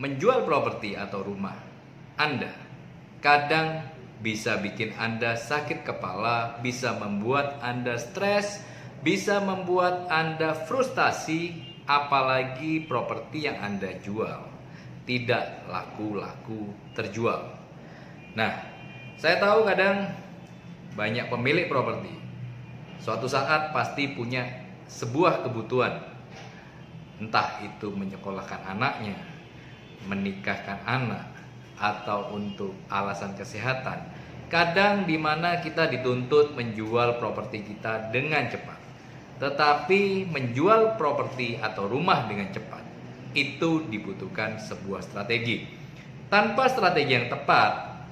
menjual properti atau rumah Anda kadang bisa bikin Anda sakit kepala, bisa membuat Anda stres, bisa membuat Anda frustasi, apalagi properti yang Anda jual tidak laku-laku terjual. Nah, saya tahu kadang banyak pemilik properti suatu saat pasti punya sebuah kebutuhan, entah itu menyekolahkan anaknya, menikahkan anak, atau untuk alasan kesehatan. Kadang di mana kita dituntut menjual properti kita dengan cepat. Tetapi menjual properti atau rumah dengan cepat itu dibutuhkan sebuah strategi. Tanpa strategi yang tepat,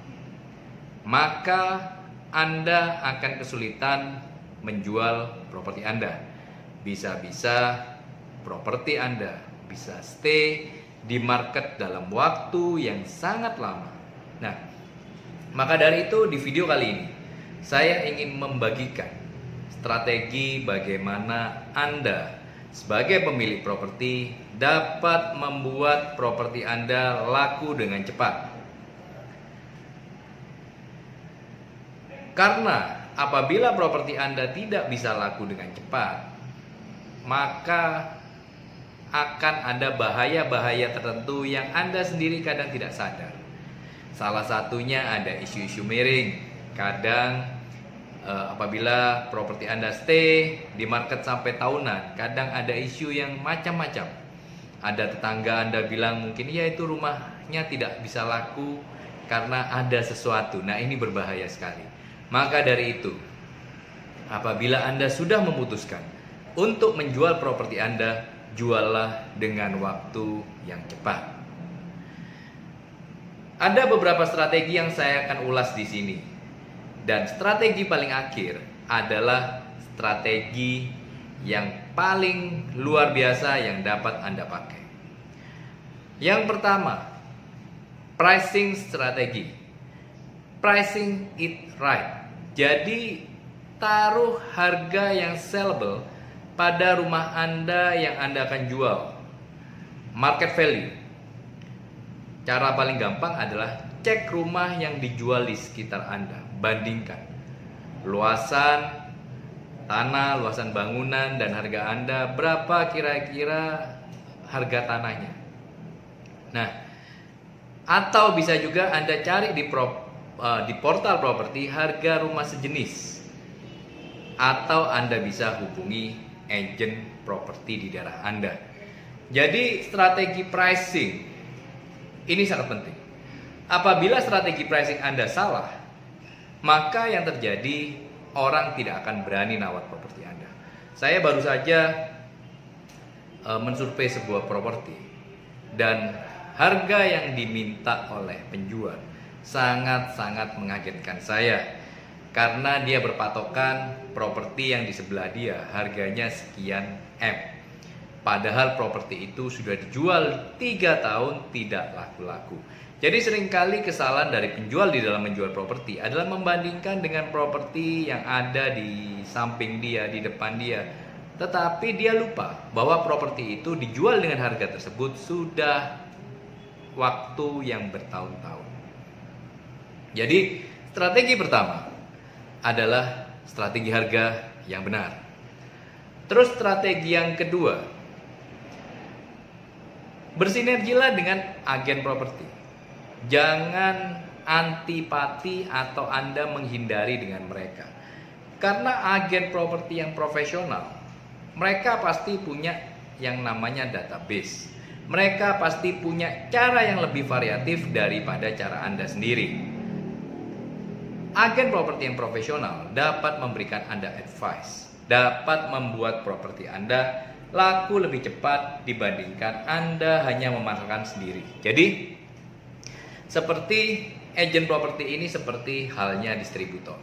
maka Anda akan kesulitan menjual properti Anda. Bisa-bisa properti Anda bisa stay di market dalam waktu yang sangat lama. Nah, maka dari itu di video kali ini saya ingin membagikan strategi bagaimana Anda sebagai pemilik properti dapat membuat properti Anda laku dengan cepat. Karena apabila properti Anda tidak bisa laku dengan cepat, maka akan ada bahaya-bahaya tertentu yang Anda sendiri kadang tidak sadar. Salah satunya ada isu-isu miring. Kadang eh, apabila properti Anda stay di market sampai tahunan, kadang ada isu yang macam-macam. Ada tetangga Anda bilang mungkin ya itu rumahnya tidak bisa laku karena ada sesuatu. Nah, ini berbahaya sekali. Maka dari itu, apabila Anda sudah memutuskan untuk menjual properti Anda, juallah dengan waktu yang cepat. Ada beberapa strategi yang saya akan ulas di sini. Dan strategi paling akhir adalah strategi yang paling luar biasa yang dapat Anda pakai. Yang pertama, pricing strategi. Pricing it right. Jadi taruh harga yang sellable pada rumah Anda yang Anda akan jual. Market value. Cara paling gampang adalah cek rumah yang dijual di sekitar Anda, bandingkan luasan tanah, luasan bangunan dan harga Anda berapa kira-kira harga tanahnya. Nah, atau bisa juga Anda cari di pro, uh, di portal properti harga rumah sejenis. Atau Anda bisa hubungi agent properti di daerah Anda. Jadi strategi pricing ini sangat penting. Apabila strategi pricing Anda salah, maka yang terjadi orang tidak akan berani nawar properti Anda. Saya baru saja uh, mensurvei sebuah properti dan harga yang diminta oleh penjual sangat-sangat mengagetkan saya karena dia berpatokan properti yang di sebelah dia harganya sekian M. Padahal properti itu sudah dijual 3 tahun tidak laku-laku. Jadi sering kali kesalahan dari penjual di dalam menjual properti adalah membandingkan dengan properti yang ada di samping dia, di depan dia. Tetapi dia lupa bahwa properti itu dijual dengan harga tersebut sudah waktu yang bertahun-tahun. Jadi strategi pertama, adalah strategi harga yang benar. Terus strategi yang kedua, bersinergilah dengan agen properti. Jangan antipati atau Anda menghindari dengan mereka. Karena agen properti yang profesional, mereka pasti punya yang namanya database. Mereka pasti punya cara yang lebih variatif daripada cara Anda sendiri. Agen properti yang profesional dapat memberikan Anda advice, dapat membuat properti Anda laku lebih cepat dibandingkan Anda hanya memasarkan sendiri. Jadi, seperti agen properti ini seperti halnya distributor.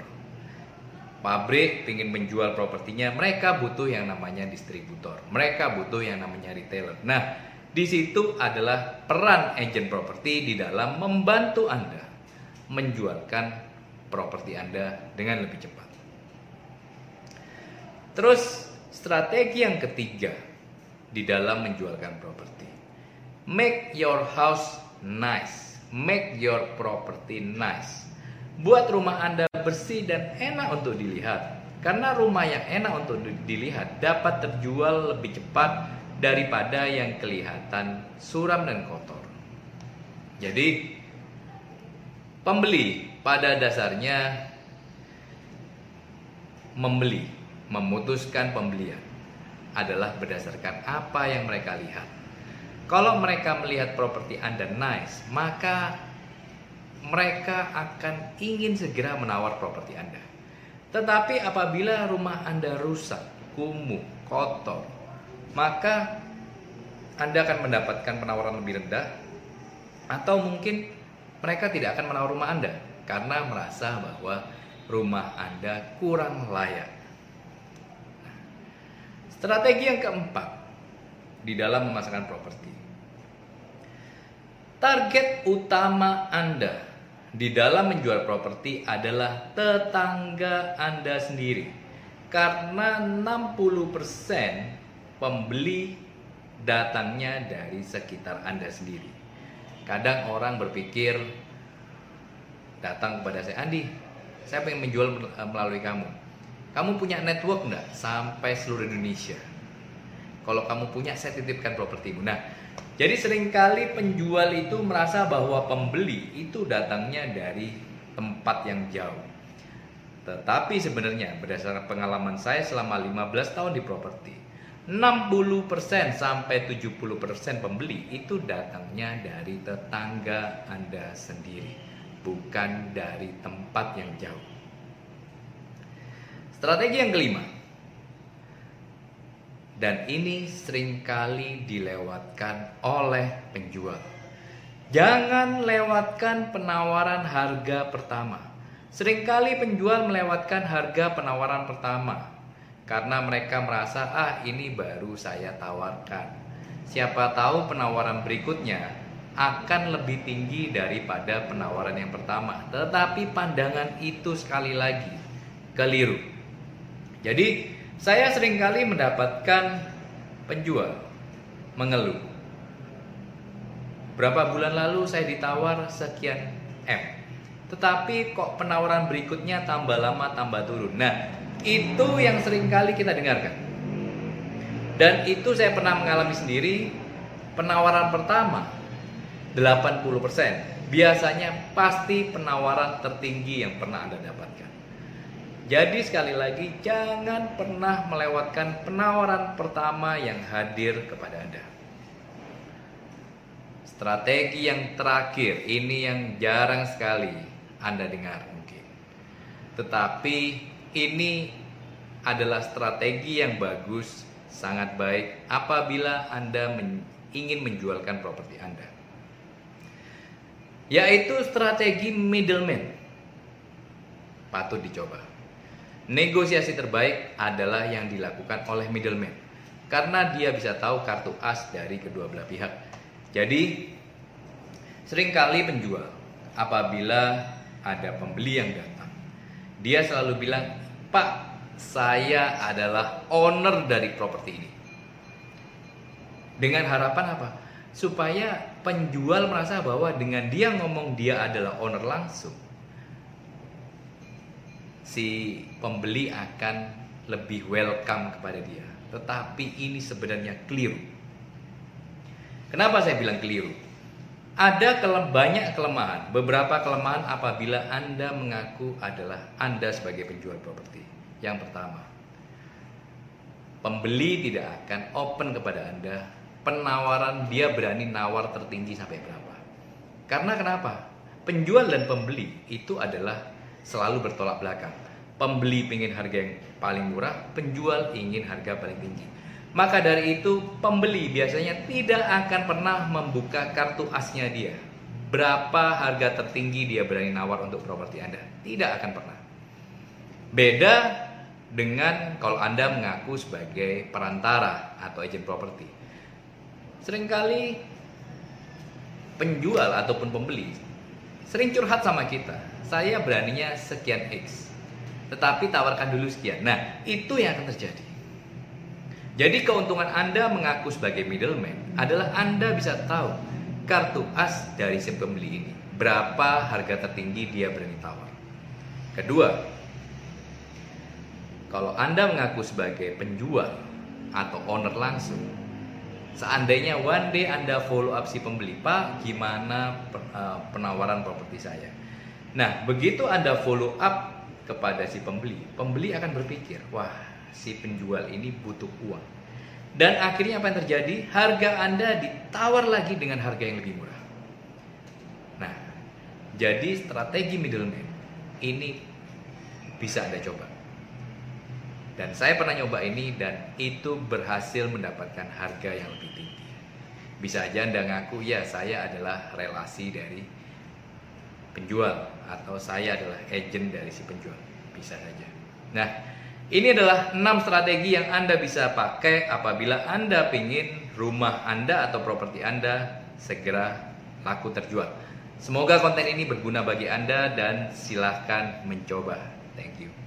Pabrik ingin menjual propertinya, mereka butuh yang namanya distributor. Mereka butuh yang namanya retailer. Nah, di situ adalah peran agen properti di dalam membantu Anda menjualkan properti Anda dengan lebih cepat. Terus strategi yang ketiga di dalam menjualkan properti. Make your house nice. Make your property nice. Buat rumah Anda bersih dan enak untuk dilihat. Karena rumah yang enak untuk dilihat dapat terjual lebih cepat daripada yang kelihatan suram dan kotor. Jadi, pembeli pada dasarnya membeli, memutuskan pembelian adalah berdasarkan apa yang mereka lihat. Kalau mereka melihat properti Anda nice, maka mereka akan ingin segera menawar properti Anda. Tetapi apabila rumah Anda rusak, kumuh, kotor, maka Anda akan mendapatkan penawaran lebih rendah atau mungkin mereka tidak akan menawar rumah Anda karena merasa bahwa rumah Anda kurang layak. Strategi yang keempat di dalam memasarkan properti. Target utama Anda di dalam menjual properti adalah tetangga Anda sendiri. Karena 60% pembeli datangnya dari sekitar Anda sendiri. Kadang orang berpikir datang kepada saya, Andi, saya pengen menjual melalui kamu kamu punya network enggak sampai seluruh Indonesia? Kalau kamu punya, saya titipkan propertimu. Nah, jadi sering kali penjual itu merasa bahwa pembeli itu datangnya dari tempat yang jauh. Tetapi sebenarnya berdasarkan pengalaman saya selama 15 tahun di properti, 60% sampai 70% pembeli itu datangnya dari tetangga Anda sendiri, bukan dari tempat yang jauh. Strategi yang kelima. Dan ini sering kali dilewatkan oleh penjual. Jangan lewatkan penawaran harga pertama. Seringkali penjual melewatkan harga penawaran pertama karena mereka merasa ah ini baru saya tawarkan. Siapa tahu penawaran berikutnya akan lebih tinggi daripada penawaran yang pertama. Tetapi pandangan itu sekali lagi keliru. Jadi saya sering kali mendapatkan penjual mengeluh. Berapa bulan lalu saya ditawar sekian M. Tetapi kok penawaran berikutnya tambah lama tambah turun. Nah, itu yang sering kali kita dengarkan. Dan itu saya pernah mengalami sendiri penawaran pertama 80%. Biasanya pasti penawaran tertinggi yang pernah Anda dapatkan. Jadi sekali lagi jangan pernah melewatkan penawaran pertama yang hadir kepada Anda. Strategi yang terakhir ini yang jarang sekali Anda dengar mungkin. Tetapi ini adalah strategi yang bagus, sangat baik apabila Anda men ingin menjualkan properti Anda. Yaitu strategi middleman. Patut dicoba. Negosiasi terbaik adalah yang dilakukan oleh middleman karena dia bisa tahu kartu as dari kedua belah pihak. Jadi sering kali penjual apabila ada pembeli yang datang, dia selalu bilang, "Pak, saya adalah owner dari properti ini." Dengan harapan apa? Supaya penjual merasa bahwa dengan dia ngomong dia adalah owner langsung, si pembeli akan lebih welcome kepada dia. Tetapi ini sebenarnya keliru. Kenapa saya bilang keliru? Ada kele banyak kelemahan, beberapa kelemahan apabila Anda mengaku adalah Anda sebagai penjual properti. Yang pertama, pembeli tidak akan open kepada Anda. Penawaran dia berani nawar tertinggi sampai berapa? Karena kenapa? Penjual dan pembeli itu adalah selalu bertolak belakang. Pembeli ingin harga yang paling murah, penjual ingin harga paling tinggi. Maka dari itu, pembeli biasanya tidak akan pernah membuka kartu asnya dia. Berapa harga tertinggi dia berani nawar untuk properti Anda? Tidak akan pernah. Beda dengan kalau Anda mengaku sebagai perantara atau agen properti. Seringkali penjual ataupun pembeli sering curhat sama kita saya beraninya sekian X. Tetapi tawarkan dulu sekian. Nah, itu yang akan terjadi. Jadi keuntungan Anda mengaku sebagai middleman adalah Anda bisa tahu kartu as dari si pembeli ini. Berapa harga tertinggi dia berani tawar. Kedua, kalau Anda mengaku sebagai penjual atau owner langsung, seandainya one day Anda follow up si pembeli, Pak, gimana eh, penawaran properti saya? Nah, begitu Anda follow up kepada si pembeli, pembeli akan berpikir, wah, si penjual ini butuh uang. Dan akhirnya apa yang terjadi? Harga Anda ditawar lagi dengan harga yang lebih murah. Nah, jadi strategi middleman ini bisa Anda coba. Dan saya pernah nyoba ini dan itu berhasil mendapatkan harga yang lebih tinggi. Bisa aja Anda ngaku, ya saya adalah relasi dari penjual atau saya adalah agent dari si penjual. Bisa saja. Nah, ini adalah 6 strategi yang Anda bisa pakai apabila Anda ingin rumah Anda atau properti Anda segera laku terjual. Semoga konten ini berguna bagi Anda dan silahkan mencoba. Thank you.